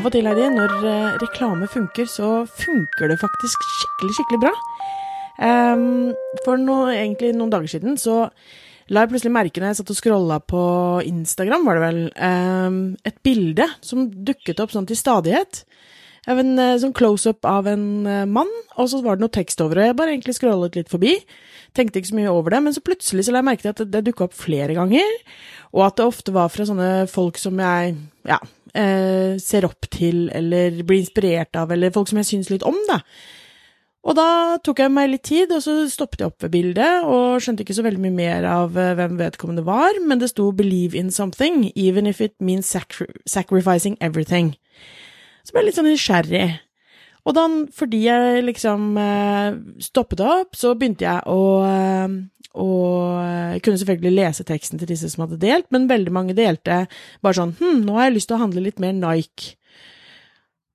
av og til, Heidi, når eh, reklame funker, så funker det faktisk skikkelig, skikkelig bra. Um, for nå, egentlig noen dager siden så la jeg plutselig merke når jeg satt og scrolla på Instagram, var det vel, um, et bilde som dukket opp sånn til stadighet. En eh, sånn close-up av en eh, mann, og så var det noe tekst over, og jeg bare egentlig scrollet litt forbi. Tenkte ikke så mye over det, men så plutselig så la jeg merke til at det, det dukka opp flere ganger, og at det ofte var fra sånne folk som jeg, ja, eh, ser opp til, eller blir inspirert av, eller folk som jeg syns litt om, da. Og da tok jeg meg litt tid, og så stoppet jeg opp ved bildet, og skjønte ikke så veldig mye mer av eh, hvem vedkommende var, men det sto 'believe in something', even if it means sacri sacrificing everything. Så ble jeg litt sånn nysgjerrig. Og da, fordi jeg liksom eh, stoppet opp, så begynte jeg å eh, og jeg kunne selvfølgelig lese teksten til disse som hadde delt, men veldig mange delte bare sånn Hm, nå har jeg lyst til å handle litt mer Nike.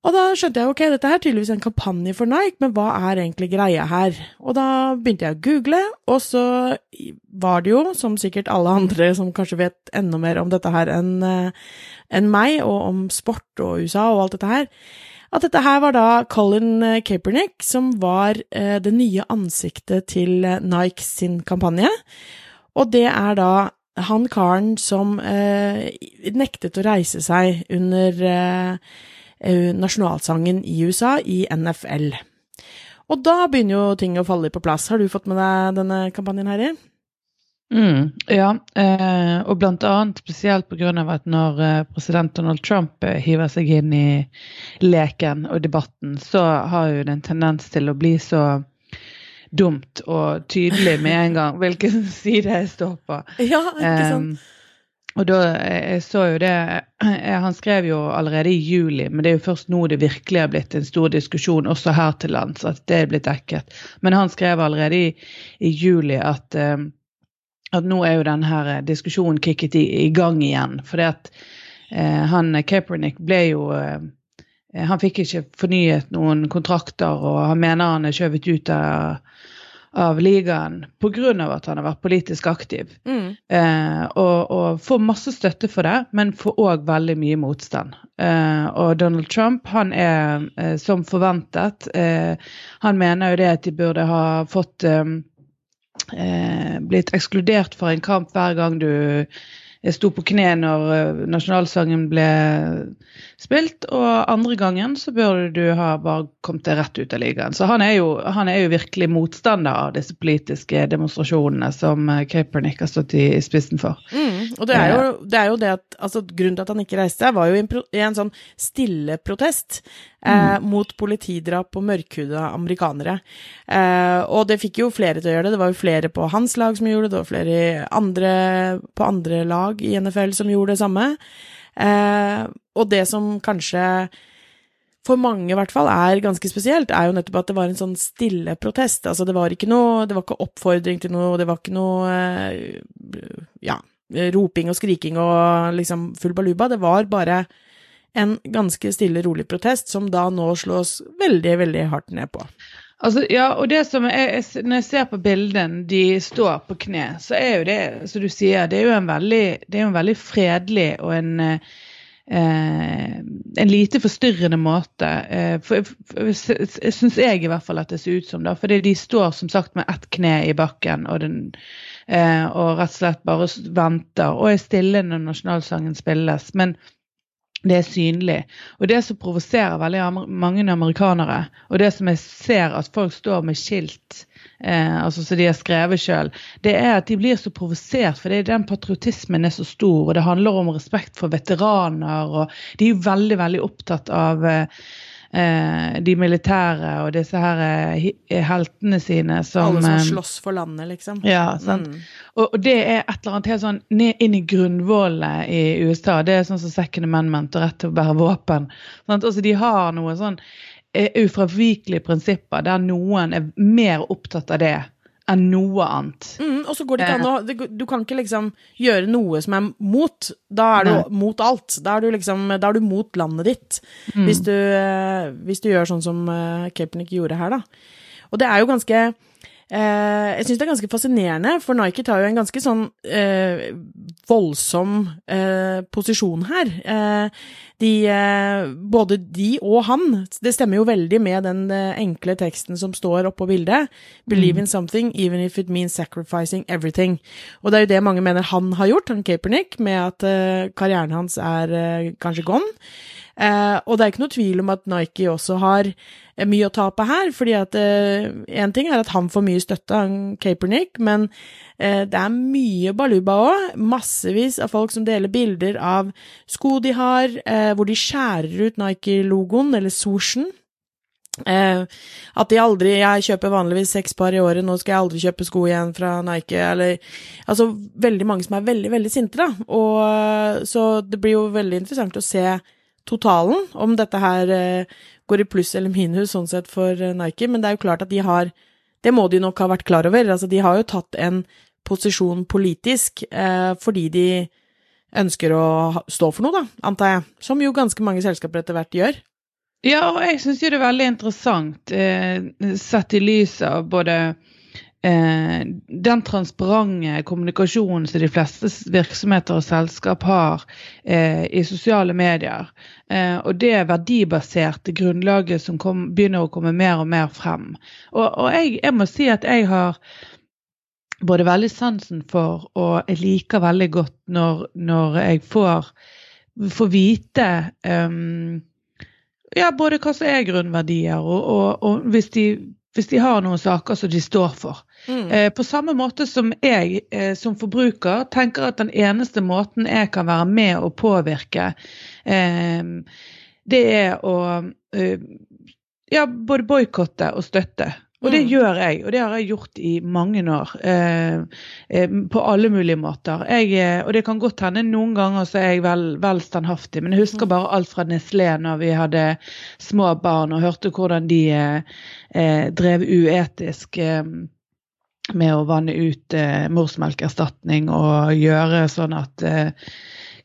Og da skjønte jeg ok, dette er tydeligvis en kampanje for Nike, men hva er egentlig greia her? Og da begynte jeg å google, og så var det jo, som sikkert alle andre som kanskje vet enda mer om dette her enn en meg, og om sport og USA og alt dette her, at dette her var da Colin Kaepernick, som var eh, det nye ansiktet til Nike sin kampanje. Og det er da han karen som eh, nektet å reise seg under eh, nasjonalsangen i USA, i NFL. Og da begynner jo ting å falle på plass. Har du fått med deg denne kampanjen, Heidi? Mm, ja, eh, og annet spesielt pga. at når eh, president Donald Trump eh, hiver seg inn i leken og debatten, så har jo det en tendens til å bli så dumt og tydelig med en gang hvilken side jeg står på. Ja, ikke sant? Eh, og da, jeg så jo det Han skrev jo allerede i juli, men det er jo først nå det virkelig har blitt en stor diskusjon, også her til lands, at det er blitt dekket. Men han skrev allerede i, i juli at um, at nå er jo denne diskusjonen kicket i, i gang igjen. For at eh, han Kaepernick ble jo eh, Han fikk ikke fornyet noen kontrakter, og han mener han er skjøvet ut av, av ligaen pga. at han har vært politisk aktiv. Mm. Eh, og, og, får masse støtte for det, men får òg veldig mye motstand. Eh, og Donald Trump han er eh, som forventet. Eh, han mener jo det at de burde ha fått eh, blitt ekskludert fra en kamp hver gang du sto på kne når eh, nasjonalsangen ble spilt, og andre gangen så burde du ha bare kommet deg rett ut av ligaen. Så han er, jo, han er jo virkelig motstander av disse politiske demonstrasjonene som eh, Kaepernick har stått i spissen for. Mm, og det er, jo, det er, jo, det at altså, Grunnen til at han ikke reiste, var jo i en, sånn stille protest eh, mm. mot politidrap og mørkhuda amerikanere. Eh, og det fikk jo flere til å gjøre det. Det var jo flere på hans lag som gjorde det, det var flere andre, på andre lag i NFL som gjorde det samme. Eh, og det som kanskje for mange i hvert fall er ganske spesielt, er jo nettopp at det var en sånn stille protest. Altså det var ikke noe Det var ikke oppfordring til noe, det var ikke noe eh, Ja, roping og skriking og liksom full baluba. Det var bare en ganske stille, rolig protest som da nå slås veldig, veldig hardt ned på. Altså, ja, og det som er, Når jeg ser på bildene de står på kne, så er jo det, som du sier, det er jo en veldig, det jo en veldig fredelig og en eh, en lite forstyrrende måte. Eh, for, for, Syns jeg i hvert fall at det ser ut som. da, fordi de står som sagt med ett kne i bakken og, den, eh, og rett og slett bare venter og er stille når nasjonalsangen spilles. Men det er synlig. Og det som provoserer veldig mange amerikanere, og det som jeg ser at folk står med skilt, eh, altså som de har skrevet sjøl, det er at de blir så provosert, for den patriotismen er så stor, og det handler om respekt for veteraner, og de er jo veldig, veldig opptatt av eh, de militære og disse her eh, heltene sine som Alle som eh, slåss for landet, liksom. Ja, sant. Mm. Og, det er et eller annet helt sånn ned inn i grunnvollene i USA. Det er sånn som second amendment og rett til å bære våpen. Sant? Altså, de har noen sånn eh, ufravikelige prinsipper der noen er mer opptatt av det enn noe annet. Mm, og så går det ikke an å Du kan ikke liksom gjøre noe som er mot. Da er du Nei. mot alt. Da er du liksom Da er du mot landet ditt. Mm. Hvis, du, hvis, du, gjør sånn som uh, Kaepernick gjorde her, da. Og det er jo ganske Eh, jeg syns det er ganske fascinerende, for Nike tar jo en ganske sånn eh, voldsom eh, posisjon her. Eh, de, eh, både de og han, det stemmer jo veldig med den eh, enkle teksten som står oppå bildet. 'Believe in something, even if it means sacrificing everything'. Og det er jo det mange mener han har gjort, han Capernick, med at karrieren hans er kanskje gone. Eh, og det er ikke noe tvil om at Nike også har eh, mye å tape her, fordi at én eh, ting er at han får mye støtte av Capernick, men eh, det er mye baluba òg. Massevis av folk som deler bilder av sko de har, eh, hvor de skjærer ut Nike-logoen, eller Sorsen. Eh, at de aldri Jeg kjøper vanligvis seks par i året, nå skal jeg aldri kjøpe sko igjen fra Nike, eller Altså veldig mange som er veldig, veldig sinte, da. Og så det blir jo veldig interessant å se totalen, om dette her eh, går i pluss eller minus sånn sett for eh, Nike, men det er jo klart at de har Det må de nok ha vært klar over. Altså, de har jo tatt en posisjon politisk eh, fordi de ønsker å stå for noe, da, antar jeg. Som jo ganske mange selskaper etter hvert gjør. Ja, og jeg syns jo det er veldig interessant, eh, sett i lys av både den transparente kommunikasjonen som de fleste virksomheter og selskap har eh, i sosiale medier, eh, og det verdibaserte grunnlaget som kom, begynner å komme mer og mer frem. Og, og jeg, jeg, må si at jeg har både veldig sansen for, og jeg liker veldig godt når, når jeg får, får vite um, ja, både hva som er grunnverdier, og, og, og hvis, de, hvis, de, har noen saker som de står for. Mm. Eh, på samme måte som jeg eh, som forbruker tenker at den eneste måten jeg kan være med og påvirke, eh, det er å ja, både boikotte og støtte. Og det mm. gjør jeg, og det har jeg gjort i mange år. Eh, eh, på alle mulige måter. Jeg, og det kan godt hende noen ganger så er jeg vel, vel standhaftig, men jeg husker mm. bare alt fra Nestlé når vi hadde små barn og hørte hvordan de drev uetisk med å vanne ut eh, morsmelkerstatning og gjøre sånn at eh,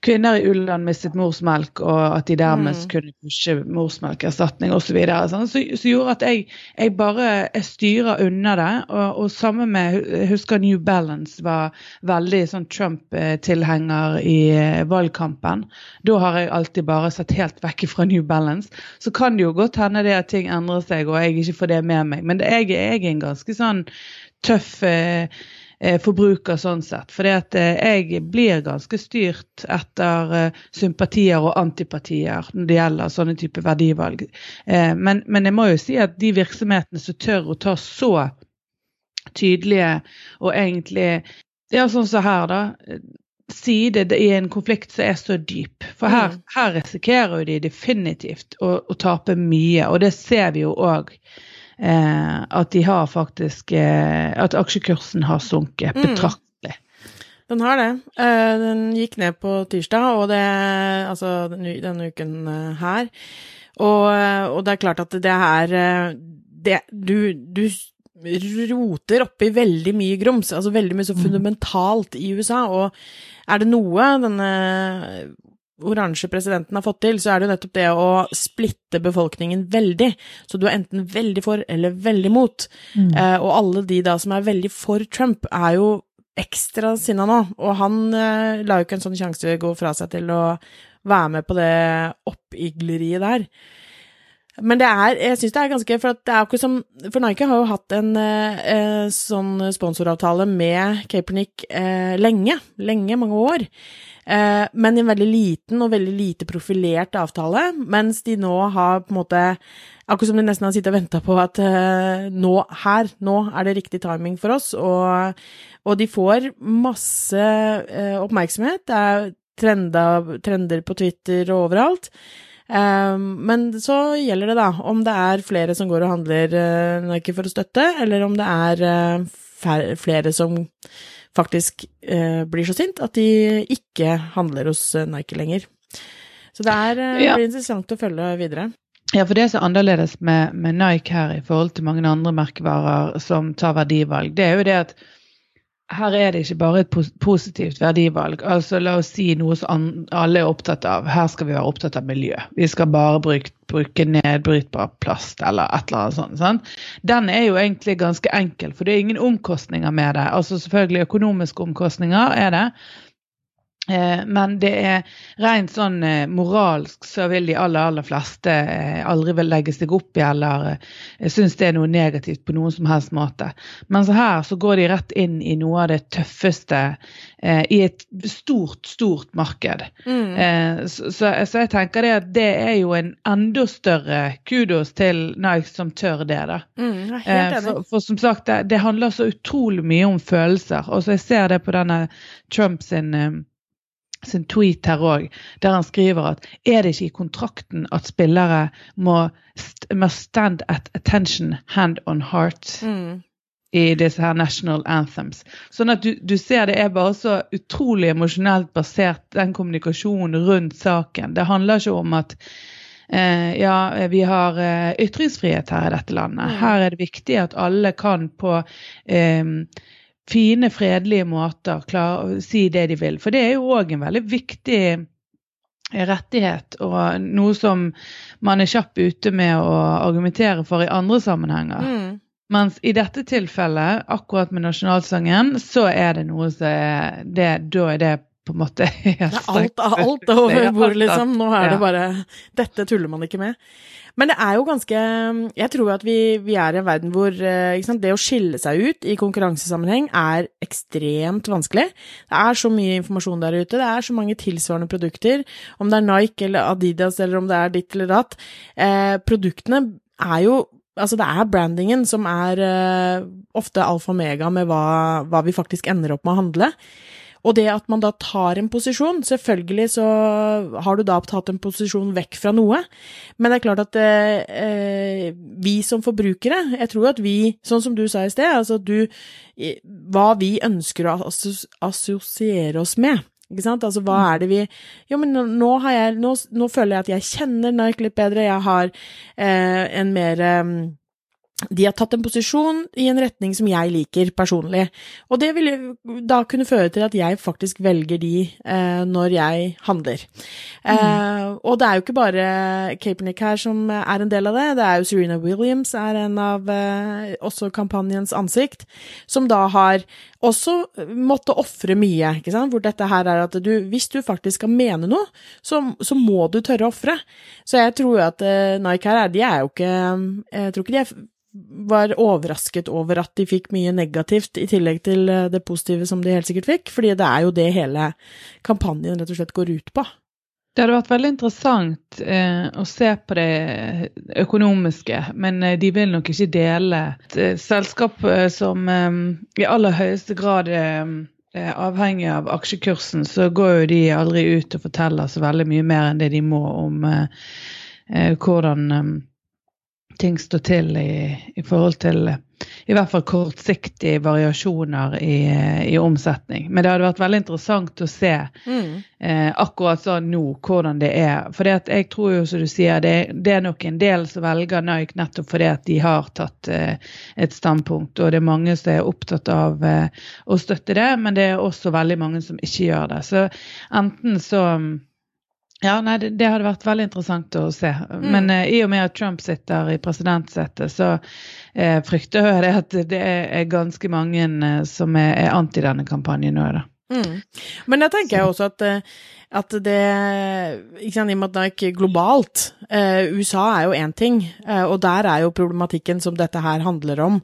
kvinner i u-land mistet morsmelk, og at de dermed mm. kunne pushe morsmelkerstatning osv. Så, sånn, så, så gjorde at jeg, jeg bare jeg styrer unna det. Og, og samme med Jeg husker New Balance var veldig sånn Trump-tilhenger i eh, valgkampen. Da har jeg alltid bare sett helt vekk fra New Balance. Så kan det jo godt hende det at ting endrer seg, og jeg ikke får det med meg. Men jeg, jeg er en ganske sånn tøff eh, forbruker sånn sett. For eh, jeg blir ganske styrt etter eh, sympatier og antipatier når det gjelder sånne type verdivalg. Eh, men, men, jeg må jo si at de virksomhetene som tør å ta så tydelige og egentlig Ja, sånn som her, da. Side i en konflikt som er så dyp. For her, mm. her risikerer de definitivt å, å tape mye, og det ser vi jo òg eh, at de har faktisk eh, At aksjekursen har sunket mm. betraktelig. Den har det. Eh, den gikk ned på tirsdag, og det Altså denne uken eh, her. Og, eh, og, det er klart at det er det, du, du roter oppi veldig mye grums, altså veldig mye så mm. fundamentalt i USA. Og er det noe denne oransje presidenten har fått til, så er det jo nettopp det å splitte befolkningen veldig. Så du er enten veldig for eller veldig mot. Mm. Eh, og alle de da som er veldig for Trump, er jo ekstra sinna nå. Og han eh, la jo ikke en sånn sjanse gå fra seg til å være med på det oppigleriet der. Men det er, jeg syns det er ganske For det er som For Nike har jo hatt en eh, sånn sponsoravtale med Capernic eh, lenge. Lenge, mange år. Eh, men i en veldig liten og veldig lite profilert avtale, mens de nå har på en måte Akkurat som de nesten har sittet og venta på at uh, nå, her, nå er det riktig timing for oss, og, og de får masse uh, oppmerksomhet. Det er trender, trender på Twitter og overalt. Men så gjelder det, da, om det er flere som går og handler Nike for å støtte, eller om det er flere som faktisk eh, blir så sint at de ikke handler hos eh, Nike lenger. Så det er, eh, ja. blir interessant å følge videre. Ja, for det er annerledes med, med, Nike her i forhold til mange andre merkevarer som tar verdivalg, det er jo det at her er det ikke bare et positivt verdivalg. Altså La oss si noe som alle er opptatt av. Her skal vi være opptatt av miljø. Vi skal bare bruke, bruke nedbrytbar plast eller et eller annet sånt. Sant? Den er jo egentlig ganske enkel, for det er ingen omkostninger med det. Altså Selvfølgelig økonomiske omkostninger er det, men det er rent sånn eh, moralsk så vil de aller aller fleste eh, aldri vil legge seg opp i eller synes det er noe negativt på noen som helst måte. Men så her så går de rett inn i noe av det tøffeste i et stort, stort marked. Mm. Så, så, så, jeg tenker det at det er jo en enda større kudos til Nike som tør det. da. Mm, for, for, som sagt, det, det, handler så utrolig mye om følelser. Og så jeg ser det på denne Trump sin sin tweet her òg, der han skriver at er det ikke i kontrakten at spillere må, må stand at attention, hand on heart mm. i disse her national anthems. Sånn at du, du, ser det er bare så utrolig emosjonelt basert, den kommunikasjonen rundt saken. Det handler ikke om at eh, ja, vi har eh, ytringsfrihet her i dette landet. Mm. Her er det viktig at alle kan på eh, fine, fredelige måter klare å si det de vil. For det er jo òg en veldig viktig rettighet, og noe som man er kjapp ute med å argumentere for i andre sammenhenger. Mm. Mens i dette tilfellet, akkurat med nasjonalsangen, så er det noe som er det, Da er det på en måte helt Alt, alt over bordet, liksom. Nå er det bare Dette tuller man ikke med. Men det er jo ganske Jeg tror at vi, vi er i en verden hvor eh, sant, det å skille seg ut i konkurransesammenheng er ekstremt vanskelig. Det er så mye informasjon der ute, det er så mange tilsvarende produkter. Om det er Nike eller Adidas eller om det er ditt eller datt. Eh, produktene er jo Altså, det er brandingen som er eh, ofte alfa og mega med hva, hva, vi faktisk ender opp med å handle. Og det at man da tar en posisjon Selvfølgelig så har du da tatt en posisjon vekk fra noe, men det er klart at eh, vi som forbrukere Jeg tror at vi, sånn som du sa i sted, altså du Hva vi ønsker å assosiere oss med. Ikke sant? Altså, hva er det vi Jo, men nå, jeg, nå, nå føler jeg at jeg kjenner Nike litt bedre, jeg har eh, en mer eh, de har tatt en posisjon i en retning som jeg liker personlig. Og det vil da kunne føre til at jeg faktisk velger de eh, når jeg handler. Mm. Eh, og det er jo ikke bare Kaepernick her som er en del av det, det er jo Serena Williams er en av eh, også kampanjens ansikt, som da har også måtte ofre mye, ikke sant, hvor dette her er at du, hvis du faktisk skal mene noe, så, så må du tørre å ofre. Så jeg tror jo at eh, Nike her, de er jo ikke Jeg tror ikke de er var overrasket over at de fikk mye negativt, i tillegg til eh, det positive som de helt sikkert fikk, fordi det er jo det hele kampanjen rett og slett går ut på. Det hadde vært veldig interessant eh, å se på det økonomiske, men eh, de vil nok ikke dele. Et eh, selskap eh, som eh, i aller høyeste grad er avhengig av aksjekursen, så går jo de aldri ut og forteller så veldig mye mer enn det de må om hvordan ting står til i, i, forhold til i hvert fall kortsiktige variasjoner i, i, omsetning. Men det hadde vært veldig interessant å se mm. eh, akkurat sånn nå hvordan det er. For jeg tror jo, som du sier, det, det, er nok en del som velger Nike nettopp fordi at de har tatt eh, et standpunkt. Og det er mange som er opptatt av eh, å støtte det, men det er også veldig mange som ikke gjør det. Så enten så ja, nei, det, det, hadde vært veldig interessant å se. Mm. Men uh, i og med at Trump sitter i presidentsetet, så uh, frykter jeg det at det er ganske mange uh, som er, er, anti denne kampanjen nå. da. Mm. Men jeg tenker jeg også at, at det ikke sant, I og med at det er ikke globalt USA er jo én ting, og der er jo problematikken som dette her handler om,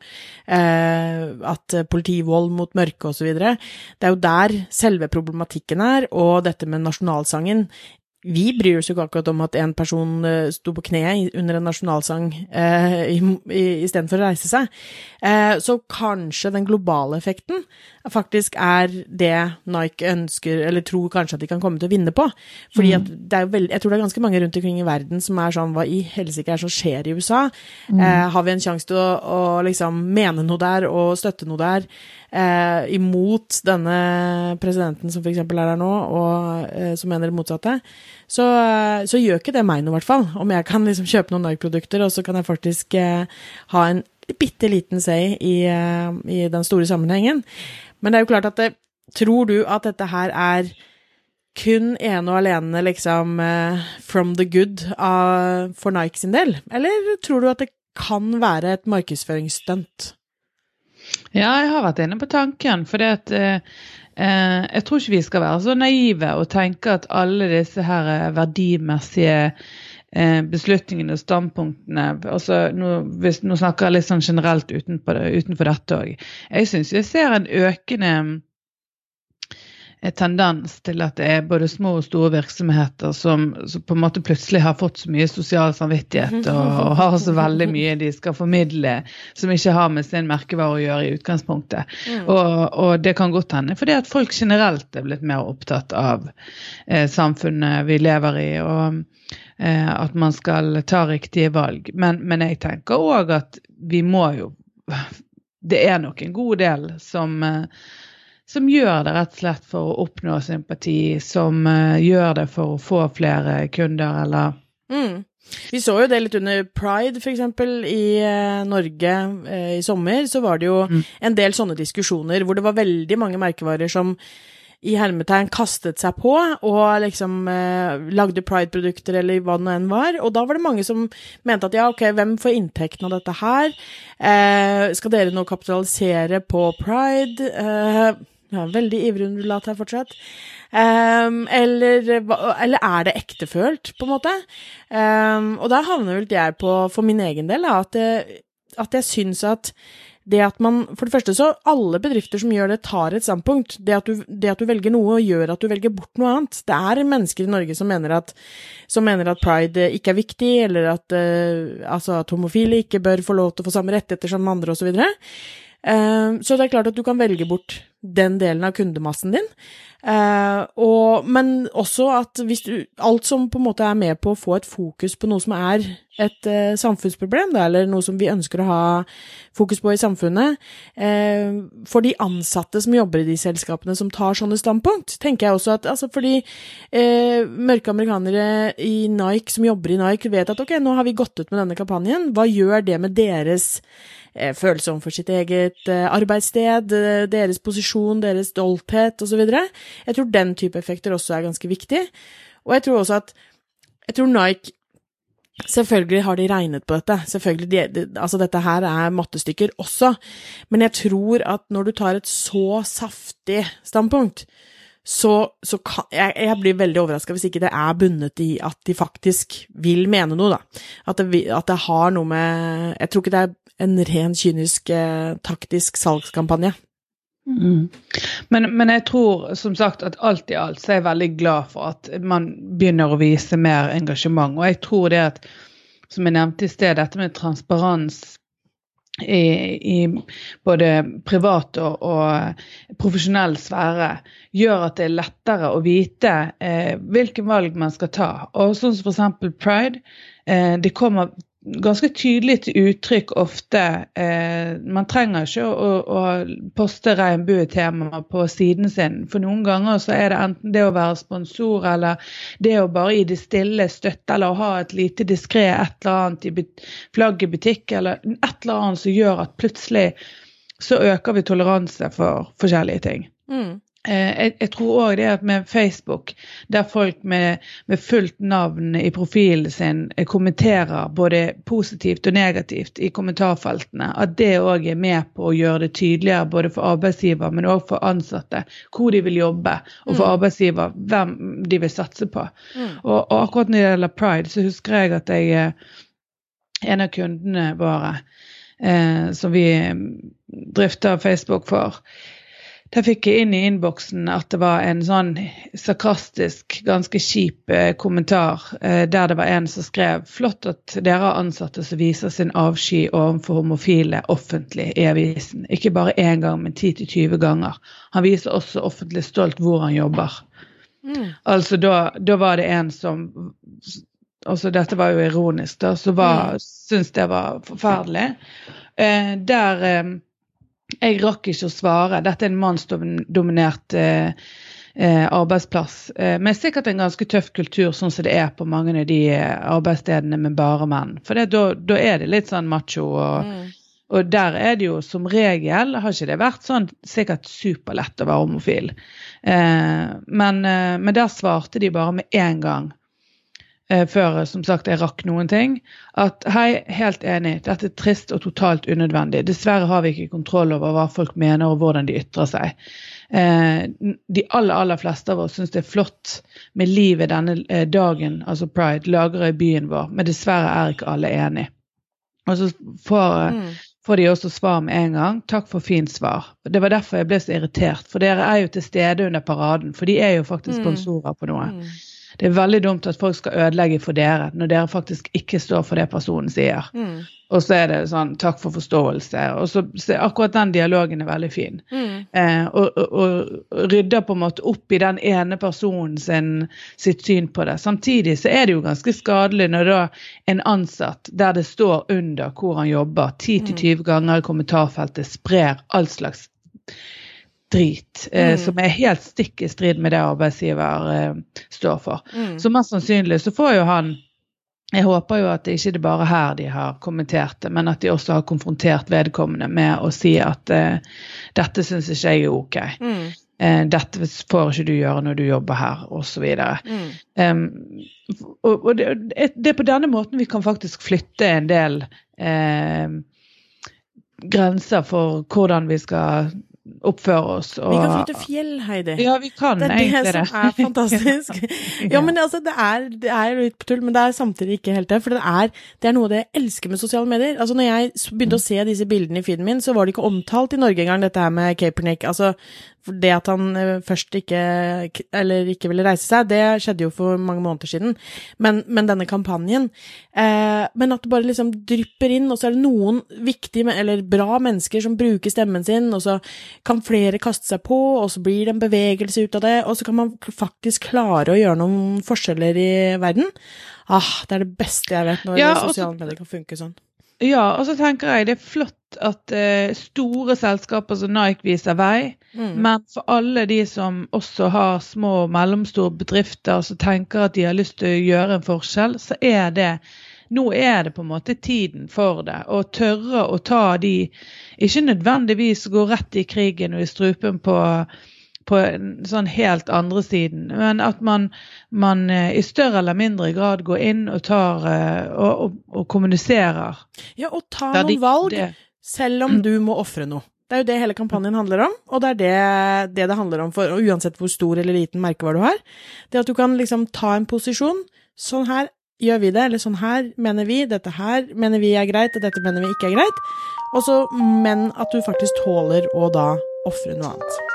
at politivold mot mørke osv. Det er jo der selve problematikken er, og dette med nasjonalsangen vi bryr oss jo ikke akkurat om at en person uh, sto på kne under en nasjonalsang eh, istedenfor å reise seg. Eh, så kanskje den globale effekten faktisk er det Nike ønsker, eller tror kanskje at de kan komme til å vinne på. Fordi mm. veldig, Jeg tror det er ganske mange rundt omkring i verden som er sånn Hva i helsike er det som skjer i USA? Mm. har vi en sjanse til å, å, liksom mene noe der og støtte noe der? eh, imot denne presidenten som f.eks. er der nå, og eh, som mener det motsatte, så, eh, så, gjør ikke det meg noe, i hvert fall. Om jeg kan liksom kjøpe noen Nike-produkter, og så kan jeg faktisk eh, ha en bitte liten say i, eh, i, den store sammenhengen. Men det er jo klart at det, Tror du at dette her er kun ene og alene liksom eh, from the good av, for Nike sin del, eller tror du at det kan være et markedsføringsstunt? Ja, jeg har vært inne på tanken, for det at uh, jeg tror ikke vi skal være så naive og tenke at alle disse her verdimessige beslutningene og standpunktene altså nå, hvis, nå, snakker jeg litt sånn generelt utenfor, utenfor dette òg. Jeg syns jeg ser en økende tendens til at det er både små og store virksomheter som, som, på en måte plutselig har fått så mye sosial samvittighet og, og, har så veldig mye de skal formidle som ikke har med sin merkevare å gjøre i utgangspunktet. Mm. Og, og, det kan godt hende fordi at folk generelt er blitt mer opptatt av eh, samfunnet vi lever i. og eh, at man skal ta riktige valg. Men, men jeg tenker òg at vi må jo Det er nok en god del som eh, som gjør det rett og slett for å oppnå sympati, som uh, gjør det for å få flere kunder, eller mm. Vi så jo det litt under pride, f.eks. i uh, Norge uh, i sommer. Så var det jo mm. en del sånne diskusjoner hvor det var veldig mange merkevarer som i hermetegn kastet seg på og liksom eh, lagde pride-produkter eller hva det nå enn var. Og da var det mange som mente at ja, ok, hvem får inntekten av dette her? Eh, skal dere nå kapitalisere på pride? Eh, ja, veldig ivrig undulat her fortsatt. Um, eller, eller, er det ektefølt, på en måte? Um, og der havner vel jeg på, for min egen del, at, at jeg syns at det at man For det første så alle bedrifter som gjør det, tar et standpunkt. Det at, du, det at du velger noe, gjør at du velger bort noe annet. Det er mennesker i Norge som mener at, som mener at pride ikke er viktig, eller at, uh, altså at homofile ikke bør få lov til å få samme rettigheter som andre, osv. Uh, så det er klart at du kan velge bort den delen av kundemassen din. Uh, og, men også at hvis du Alt som på en måte er med på å få et fokus på noe som er et uh, samfunnsproblem, da, eller noe som vi ønsker å ha fokus på i samfunnet uh, For de ansatte som jobber i de selskapene som tar sånne standpunkt, tenker jeg også at altså fordi mørke amerikanere i Nike som jobber i Nike, vet at ok, nå har vi gått ut med denne kampanjen, hva gjør det med deres følelse overfor sitt eget arbeidssted, deres posisjon, deres stolthet osv.? Jeg tror den type effekter også er ganske viktig. Og jeg tror også at Jeg tror Nike Selvfølgelig har de regnet på dette. Selvfølgelig, de, de, altså Dette her er mattestykker også. Men jeg tror at når du tar et så saftig standpunkt, så, så kan jeg, jeg, blir veldig overraska hvis ikke det er bundet i at de faktisk vil mene noe, da. At det, at det har noe med Jeg tror ikke det er en ren kynisk eh, taktisk salgskampanje. Mm. Men, men, jeg tror som sagt at alt i alt så er jeg veldig glad for at man begynner å vise mer engasjement. Og jeg tror det at, som jeg nevnte i sted, dette med transparens i, i både privat og, og, profesjonell sfære gjør at det er lettere å vite eh, hvilke valg man skal ta. Og sånn som f.eks. pride. Eh, det kommer ganske tydelig til uttrykk ofte. Eh, man trenger ikke å, å poste regnbuetemaer på siden sin. For noen ganger så er det enten det å være sponsor eller det å bare i det stille støtte eller å ha et lite diskré et eller annet i flagg i butikk eller et eller annet som gjør at plutselig så øker vi toleranse for forskjellige ting. Mm. Eh, jeg, jeg, tror òg det at med Facebook, der folk med, med, fullt navn i profilen sin eh, kommenterer både positivt og negativt i kommentarfeltene, at det òg er med på å gjøre det tydeligere både for arbeidsgiver, men òg for ansatte hvor de vil jobbe, og for mm. arbeidsgiver hvem de vil satse på. Mm. Og, og, akkurat når det gjelder pride, så husker jeg at jeg eh, en av kundene våre eh, som vi drifter Facebook for, der fikk jeg inn i innboksen at det var en sånn sarkastisk, ganske kjip eh, kommentar eh, der det var en som skrev flott at dere har ansatte som viser sin avsky overfor homofile offentlig i avisen. Ikke bare én gang, men 10-20 ganger. Han viser også offentlig stolt hvor han jobber. Mm. Altså da, da, var det en som altså Dette var jo ironisk, da, som mm. syntes det var forferdelig. Eh, der eh, jeg rakk ikke å svare. Dette er en mannsdominert eh, eh, arbeidsplass. Eh, men sikkert en ganske tøff kultur, sånn som det er på mange av de arbeidsstedene med bare menn. For da er det litt sånn macho og mm. Og der er det jo som regel, har ikke det vært sånn sikkert superlett å være homofil. Eh, men, eh, men der svarte de bare med en gang før som sagt jeg rakk noen ting, at hei, helt enig, dette er trist og totalt unødvendig. Dessverre har vi ikke kontroll over hva folk mener og hvordan de ytrer seg. Eh, de aller, aller fleste av oss syns det er flott med livet denne eh, dagen, altså pride, lagrer i byen vår, men dessverre er ikke alle enig. Og så får, Mm. får de også svar med en gang. Takk for fint svar. Det var derfor jeg ble så irritert, for dere er jo til stede under paraden, for de er jo faktisk Mm. sponsorer på noe. Mm. Det er veldig dumt at folk skal ødelegge for dere når dere faktisk ikke står for det personen sier. Mm. Og så er det sånn takk for forståelse. Og så, så akkurat den dialogen er veldig fin. Mm. Eh, og, og, og rydder på en måte opp i den ene personen sin, sitt syn på det. Samtidig så er det jo ganske skadelig når da en ansatt der det står under hvor han jobber, 10-20 ganger i kommentarfeltet sprer all slags drit eh, Mm. som er helt stikk i strid med det arbeidsgiver eh, står for. Mm. Så mest sannsynlig så får jo han Jeg håper jo at det ikke er bare her de har kommentert det, men at de også har konfrontert vedkommende med å si at eh, dette syns ikke jeg er ok. Mm. Eh, dette får ikke du gjøre når du jobber her, osv. Mm. Um, og og det, det er på denne måten vi kan faktisk flytte en del eh, grenser for hvordan vi skal oppføre oss. Vi kan og- flytte fjell, Heidi. Ja, vi kan Det er egentlig det det. som er fantastisk. Ja, men altså, det er, det er litt på tull, men det er samtidig ikke helt det. For det er, det er noe av det jeg elsker med sosiale medier. Altså, når jeg begynte å se disse bildene i feeden min, så var det ikke omtalt i Norge engang, dette her med Capernic. Altså, det at han eh, først ikke, eller ikke ville reise seg, det skjedde jo for mange måneder siden. Men, men denne kampanjen eh, Men at det bare liksom drypper inn, og så er det noen viktige, eller bra mennesker som bruker stemmen sin, og så kan flere kaste seg på, og så blir det en bevegelse ut av det, og så kan man faktisk klare å gjøre noen forskjeller i verden. Ah, det er det beste jeg vet når Ja, sosiale medier kan funke sånn. Ja, og så tenker jeg det er flott at eh, store selskaper som Nike viser vei. Mm. Men for alle de som også har små og mellomstore bedrifter som tenker at de har lyst til å gjøre en forskjell, så er det nå er det på en måte tiden for det. Å tørre å ta de Ikke nødvendigvis gå rett i krigen og i strupen på, på en sånn helt andre siden, men at man, man eh, i større eller mindre grad går inn og tar eh, og, og, og kommuniserer. Ja, og ta noen valg, det- selv om du må ofre noe. Det er jo det hele kampanjen handler om, og det er det det, det handler om for uansett hvor stor eller liten merkevare du har. Det at du kan liksom ta en posisjon. Sånn her gjør vi det, eller sånn her mener vi, dette her mener vi er greit, og dette mener vi ikke er greit. Også, men at du faktisk tåler å da ofre noe annet.